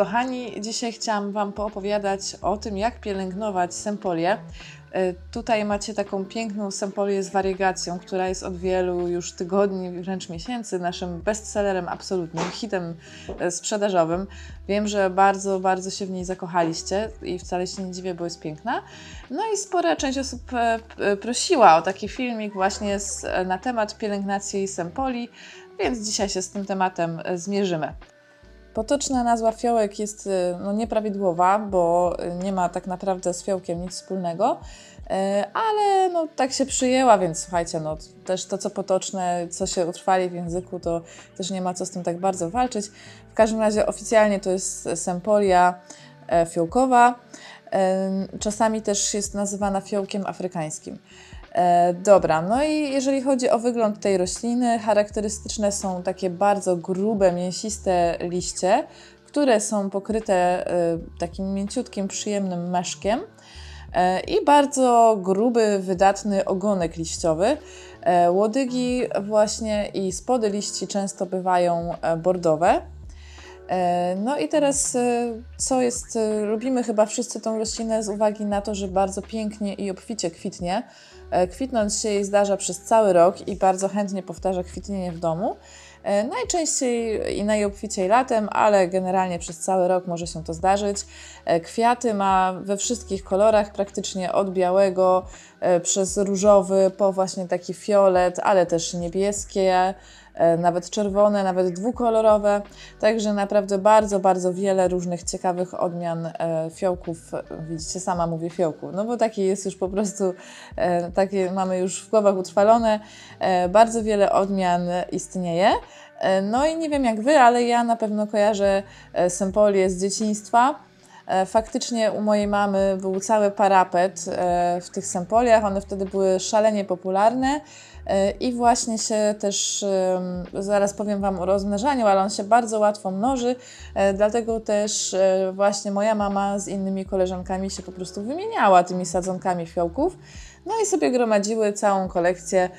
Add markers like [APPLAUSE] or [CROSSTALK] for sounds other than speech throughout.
Kochani, dzisiaj chciałam Wam poopowiadać o tym, jak pielęgnować sempolię. E, Tutaj macie taką piękną sempolię z wariegacją, która jest od wielu już tygodni, wręcz miesięcy naszym bestsellerem absolutnym, hitem e, sprzedażowym. Wiem, że bardzo, bardzo się w niej zakochaliście i wcale się nie dziwię, bo jest piękna. No i spora część osób e, prosiła o taki filmik właśnie na temat pielęgnacji sempoli, więc dzisiaj się z tym tematem zmierzymy. Potoczna nazwa fiołek jest e, no, nieprawidłowa, bo e, nie ma tak naprawdę z fiołkiem nic wspólnego, e, ale no, tak się przyjęła, więc słuchajcie, no, też to co potoczne, co się utrwali w języku, to też nie ma co z tym tak bardzo walczyć. W każdym razie oficjalnie to jest sempolia e, fiołkowa, e, czasami też jest nazywana fiołkiem afrykańskim. E, dobra, no i jeżeli chodzi o wygląd tej rośliny, charakterystyczne są takie bardzo grube, mięsiste liście, które są pokryte e, takim mięciutkim, przyjemnym meszkiem e, i bardzo gruby, wydatny ogonek liściowy. Łodygi właśnie i spody liści często bywają bordowe. E, No i teraz, e, co jest, e, lubimy chyba wszyscy tą roślinę z uwagi na to, że bardzo pięknie i obficie kwitnie. Kwitnąć się jej zdarza przez cały rok i bardzo chętnie powtarza kwitnienie w domu. Najczęściej i najobficiej latem, ale generalnie przez cały rok może się to zdarzyć. Kwiaty ma we wszystkich kolorach, praktycznie od białego przez różowy po właśnie taki fiolet, ale też niebieskie, nawet czerwone, nawet dwukolorowe. Także naprawdę bardzo, bardzo wiele różnych ciekawych odmian e, fiołków. Widzicie, sama mówię fiołku, no bo taki jest już po prostu, e, takie mamy już w głowach utrwalone. E, bardzo wiele odmian istnieje. E, No i nie wiem jak Wy, ale ja na pewno kojarzę e, sempolię z dzieciństwa. E, Faktycznie u mojej mamy był cały parapet e, w tych sempoliach. One wtedy były szalenie popularne e, i właśnie się też, zaraz powiem Wam o rozmnażaniu, ale on się bardzo łatwo mnoży, dlatego też właśnie moja mama z innymi koleżankami się po prostu wymieniała tymi sadzonkami fiołków. No i sobie gromadziły całą kolekcję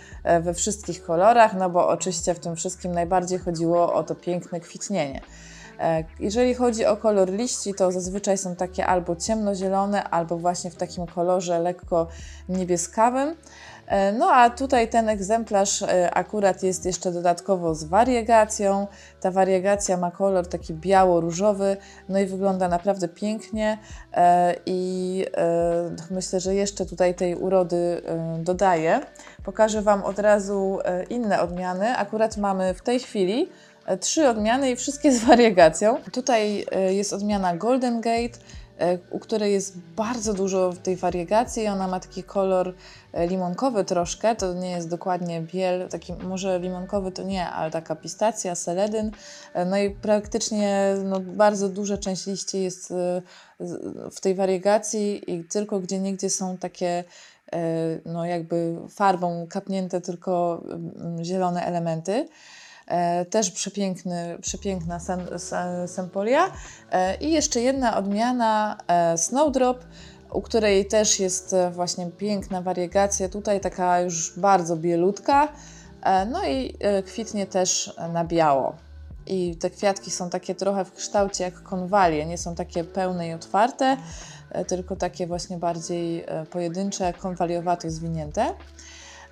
we wszystkich kolorach, no bo oczywiście w tym wszystkim najbardziej chodziło o to piękne kwitnienie. E, Jeżeli chodzi o kolor liści, to zazwyczaj są takie albo ciemnozielone, albo właśnie w takim kolorze lekko niebieskawym. E, No a tutaj ten egzemplarz e, akurat jest jeszcze dodatkowo z wariegacją. Ta wariegacja ma kolor taki biało-różowy, no i wygląda naprawdę pięknie i myślę, że jeszcze tutaj tej urody dodaję. Pokażę Wam od razu inne odmiany. Akurat mamy w tej chwili trzy odmiany i wszystkie z [LAUGHS] wariegacją. Tutaj e, jest odmiana Golden Gate, e, u której jest bardzo dużo tej wariegacji. Ona ma taki kolor e, limonkowy troszkę, to nie jest dokładnie biel, taki może limonkowy to nie, ale taka pistacja, seledyn. E, No i praktycznie no, bardzo duża część liści jest e, w tej wariegacji i tylko gdzie niegdzie są takie e, no jakby farbą kapnięte tylko mm, zielone elementy. E, Też przepiękny, przepiękna sem, se- sempolia. E, I jeszcze jedna odmiana e, Snowdrop, u której też jest właśnie piękna wariegacja. Tutaj taka już bardzo bielutka. No i kwitnie też na biało. I te kwiatki są takie trochę w kształcie jak konwalie, nie są takie pełne i otwarte, tylko takie właśnie bardziej pojedyncze, konwaliowato zwinięte.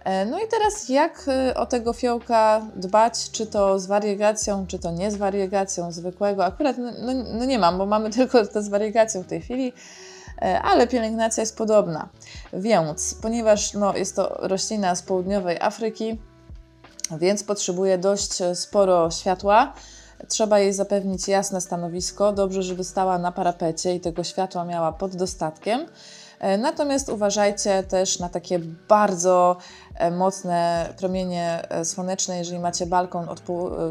E, No i teraz jak e, o tego fiołka dbać, czy to z wariegacją, czy to nie z wariegacją zwykłego. Akurat no, no, no nie mam, bo mamy [LAUGHS] tylko to z wariegacją w tej chwili, e, ale pielęgnacja jest podobna. Więc, ponieważ no, jest to roślina z południowej Afryki, więc potrzebuje dość e, sporo światła. Trzeba jej zapewnić jasne stanowisko, dobrze, żeby stała na parapecie i tego światła miała pod dostatkiem. E, Natomiast uważajcie też na takie bardzo e, mocne promienie e, słoneczne. Jeżeli macie balkon od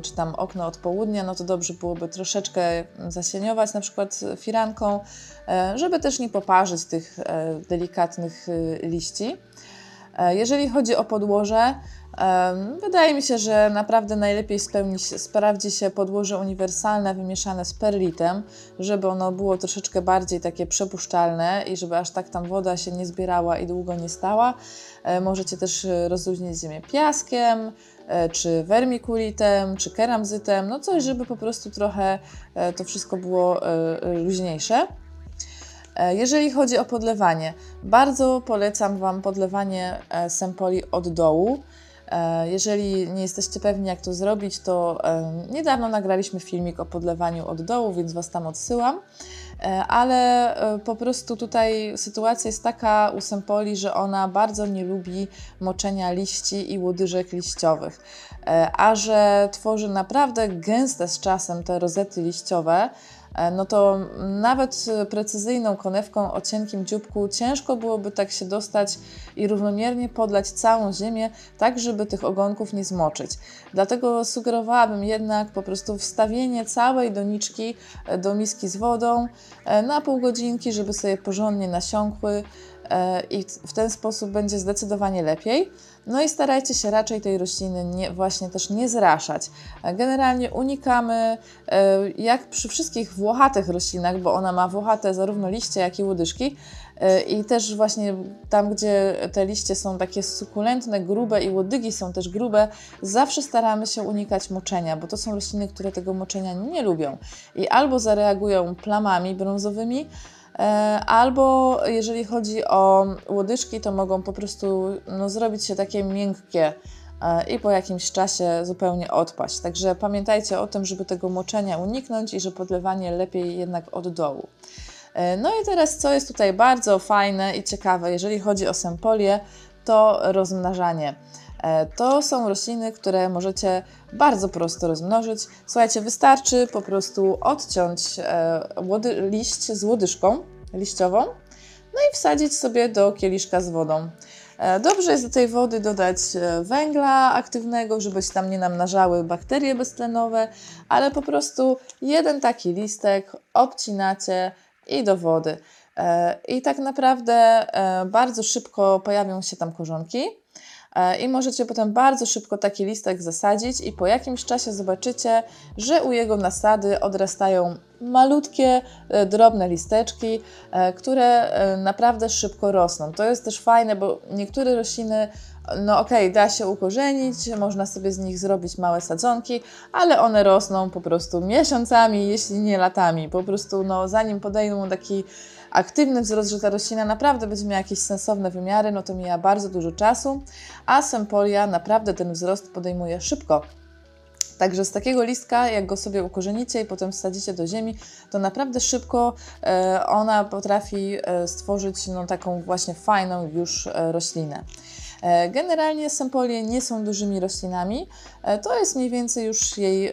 czy tam okno od południa, no to dobrze byłoby troszeczkę zasieniować na przykład firanką, żeby też nie poparzyć tych delikatnych liści. Jeżeli chodzi o podłoże, wydaje mi się, że naprawdę najlepiej spełni, sprawdzi się podłoże uniwersalne wymieszane z perlitem, żeby ono było troszeczkę bardziej takie przepuszczalne i żeby aż tak tam woda się nie zbierała i długo nie stała. E, Możecie też e, rozluźnić ziemię piaskiem, e, czy vermiculitem, czy keramzytem, no coś, żeby po prostu trochę to wszystko było luźniejsze. Jeżeli chodzi o podlewanie, bardzo polecam Wam podlewanie sempoli od dołu. E, Jeżeli nie jesteście pewni, jak to zrobić, to niedawno nagraliśmy filmik o podlewaniu od dołu, więc Was tam odsyłam. E, Ale e, po prostu tutaj sytuacja jest taka u sempoli, że ona bardzo nie lubi moczenia liści i łodyżek liściowych, a że tworzy naprawdę gęste z czasem te rozety liściowe, no to nawet e, precyzyjną konewką o cienkim dzióbku ciężko byłoby tak się dostać i równomiernie podlać całą ziemię, tak żeby tych ogonków nie zmoczyć. Dlatego sugerowałabym jednak po prostu wstawienie całej doniczki e, do miski z wodą e, na pół godzinki, żeby sobie porządnie nasiąkły e, i w ten sposób będzie zdecydowanie lepiej. No i starajcie się raczej tej rośliny nie, właśnie też nie zraszać. E, Generalnie unikamy, e, jak przy wszystkich włochatych roślinach, bo ona ma włochate zarówno liście, jak i łodyżki, e, i też właśnie tam, gdzie te liście są takie sukulentne, grube i łodygi są też grube, zawsze staramy się unikać moczenia, bo to są rośliny, które tego moczenia nie lubią. I albo zareagują plamami brązowymi, e, albo jeżeli chodzi o łodyżki, to mogą po prostu no, zrobić się takie miękkie e, i po jakimś czasie zupełnie odpaść. Także pamiętajcie o tym, żeby tego moczenia uniknąć i że podlewanie lepiej jednak od dołu. E, No i teraz, co jest tutaj bardzo fajne i ciekawe, jeżeli chodzi o sempolię, to rozmnażanie. E, To są rośliny, które możecie bardzo prosto rozmnożyć. Słuchajcie, wystarczy po prostu odciąć e, liść z łodyżką liściową, no i wsadzić sobie do kieliszka z wodą. E, Dobrze jest do tej wody dodać węgla aktywnego, żeby się tam nie namnażały bakterie beztlenowe, ale po prostu jeden taki listek obcinacie i do wody. I tak naprawdę bardzo szybko pojawią się tam korzonki. E, I możecie potem bardzo szybko taki listek zasadzić, i po jakimś czasie zobaczycie, że u jego nasady odrastają malutkie, e, drobne listeczki, e, które naprawdę szybko rosną. To jest też fajne, bo niektóre rośliny, no okej, da się ukorzenić, można sobie z nich zrobić małe sadzonki, ale one rosną po prostu miesiącami, jeśli nie latami. Po prostu, no, zanim podejmą taki aktywny wzrost, że ta roślina naprawdę będzie miała jakieś sensowne wymiary, no to mija bardzo dużo czasu, a sempolia naprawdę ten wzrost podejmuje szybko. Także z takiego listka, jak go sobie ukorzenicie i potem wsadzicie do ziemi, to naprawdę szybko e, ona potrafi e, stworzyć no, taką właśnie fajną już e, roślinę. Generalnie sempolie nie są dużymi roślinami. To jest mniej więcej już jej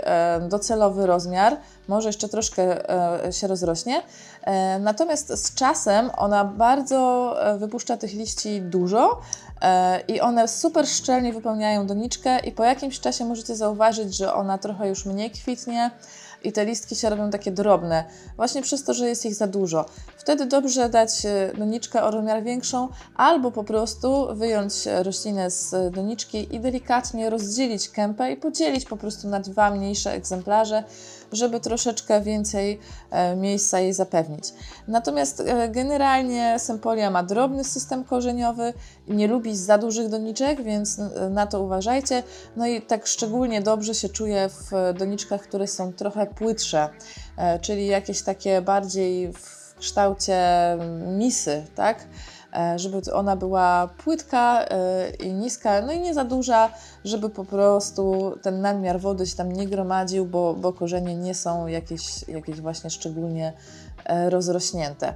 docelowy rozmiar. Może jeszcze troszkę e, się rozrośnie. E, Natomiast z czasem ona bardzo e, wypuszcza tych liści dużo i one super szczelnie wypełniają doniczkę i po jakimś czasie możecie zauważyć, że ona trochę już mniej kwitnie i te listki się robią takie drobne, właśnie przez to, że jest ich za dużo. Wtedy dobrze dać doniczkę o rozmiar większą, albo po prostu wyjąć roślinę z doniczki i delikatnie rozdzielić kępę i podzielić po prostu na dwa mniejsze egzemplarze, żeby troszeczkę więcej e, miejsca jej zapewnić. Natomiast e, generalnie sempolia ma drobny system korzeniowy, nie lubi za dużych doniczek, więc e, na to uważajcie. No i tak szczególnie dobrze się czuje w doniczkach, które są trochę płytsze, czyli jakieś takie bardziej w kształcie misy, tak? E, Żeby ona była płytka e, i niska, no i nie za duża, żeby po prostu ten nadmiar wody się tam nie gromadził, bo, bo korzenie nie są jakieś, jakieś właśnie szczególnie e, rozrośnięte.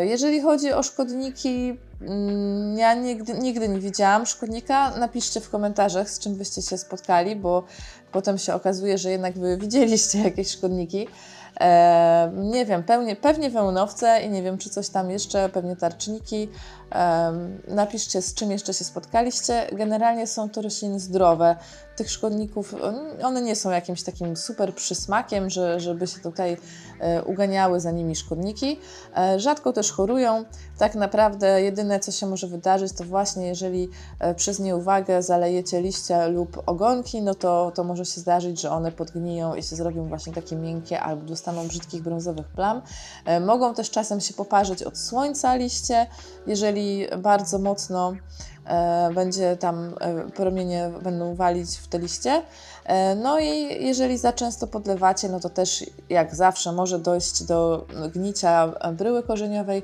Jeżeli chodzi o szkodniki, mm, ja nigdy, nigdy nie widziałam szkodnika. Napiszcie w komentarzach, z czym byście się spotkali, bo potem się okazuje, że jednak wy widzieliście [LAUGHS] jakieś szkodniki. E, nie wiem, pewnie, pewnie wełnowce i nie wiem, czy coś tam jeszcze, pewnie tarczniki. Napiszcie, z czym jeszcze się spotkaliście. Generalnie są to rośliny zdrowe. Tych szkodników, on- one nie są jakimś takim super przysmakiem, że, żeby się tutaj e, uganiały za nimi szkodniki. E, rzadko też chorują. Tak naprawdę jedyne, co się może wydarzyć, to właśnie jeżeli e, przez nieuwagę zalejecie liście lub ogonki, no to, to może się zdarzyć, że one podgniją i się zrobią właśnie takie miękkie albo dostaną brzydkich brązowych plam. Mogą też czasem się poparzyć od słońca liście, jeżeli jeżeli bardzo mocno e, będzie tam e, promienie będą walić w te liście. E, no i jeżeli za często podlewacie, no to też jak zawsze może dojść do gnicia bryły korzeniowej,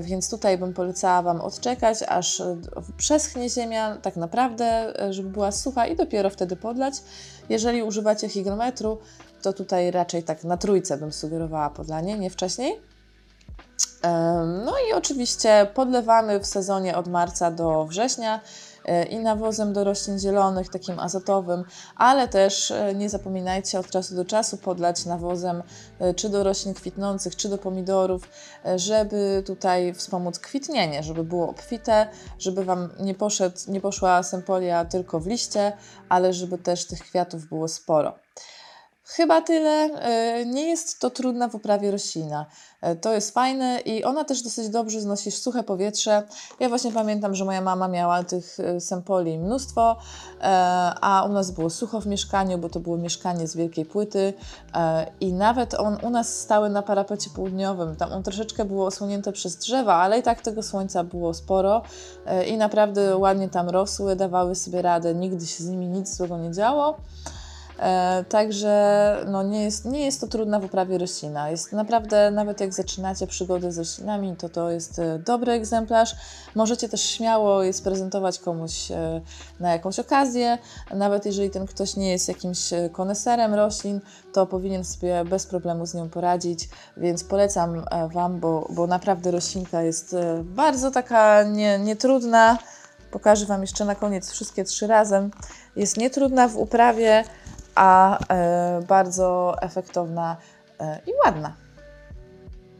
więc tutaj bym polecała Wam odczekać, aż przeschnie ziemia tak naprawdę, żeby była sucha i dopiero wtedy podlać. Jeżeli używacie hygrometru, to tutaj raczej tak na trójce bym sugerowała podlanie, nie wcześniej. No i oczywiście podlewamy w sezonie od marca do września e, i nawozem do roślin zielonych, takim azotowym, ale też e, nie zapominajcie od czasu do czasu podlać nawozem e, czy do roślin kwitnących, czy do pomidorów, żeby tutaj wspomóc kwitnienie, żeby było obfite, żeby Wam nie, poszedł, nie poszła sempolia tylko w liście, ale żeby też tych kwiatów było sporo. Chyba tyle. E, Nie jest to trudna w uprawie roślina. E, To jest fajne i ona też dosyć dobrze znosi suche powietrze. Ja właśnie pamiętam, że moja mama miała tych e, sempoli mnóstwo, a u nas było sucho w mieszkaniu, bo to było mieszkanie z wielkiej płyty i nawet on u nas stały na parapecie południowym. Tam on troszeczkę było osłonięte przez drzewa, ale i tak tego słońca było sporo i naprawdę ładnie tam rosły, dawały sobie radę, nigdy się z nimi nic złego nie działo. E, także no nie, jest, nie jest to trudna w uprawie roślina. Jest naprawdę, nawet jak zaczynacie przygodę z roślinami, to to jest e, dobry egzemplarz. Możecie też śmiało je sprezentować komuś e, na jakąś okazję. Nawet jeżeli ten ktoś nie jest jakimś koneserem roślin, to powinien sobie bez problemu z nią poradzić. Więc polecam Wam, bo, bo naprawdę roślinka jest bardzo taka nie, nietrudna. Pokażę Wam jeszcze na koniec wszystkie trzy razem. Jest nietrudna w uprawie, a e, bardzo efektowna e, i ładna.